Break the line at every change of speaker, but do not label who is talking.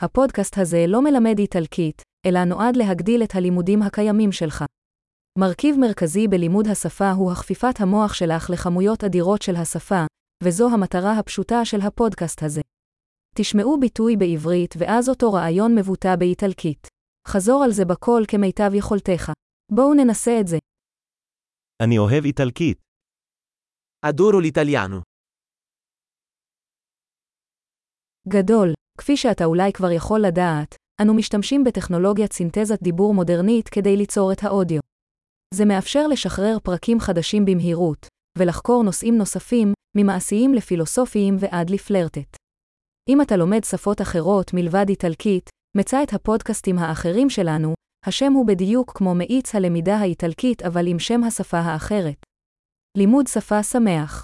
הפודקאסט הזה לא מלמד איטלקית, אלא נועד להגדיל את הלימודים הקיימים שלך. מרכיב מרכזי בלימוד השפה הוא הכפיפת המוח שלך לכמויות אדירות של השפה, וזו המטרה הפשוטה של הפודקאסט הזה. תשמעו ביטוי בעברית ואז אותו רעיון מבוטא באיטלקית. חזור על זה בקול כמיטב יכולתך. בואו ננסה את זה.
אני אוהב איטלקית.
Adoro l'italiano.
גדול, כפי שאתה אולי כבר יכול לדעת, אנו משתמשים בטכנולוגיית סינתזת דיבור מודרנית כדי ליצור את האודיו. זה מאפשר לשחרר פרקים חדשים במהירות, ולחקור נושאים נוספים, ממעשיים לפילוסופיים ועד לפלרטט. אם אתה לומד שפות אחרות מלבד איטלקית, מצא את הפודקאסטים האחרים שלנו, השם הוא בדיוק כמו מאיץ הלמידה האיטלקית אבל עם שם השפה האחרת. לימוד שפה שמח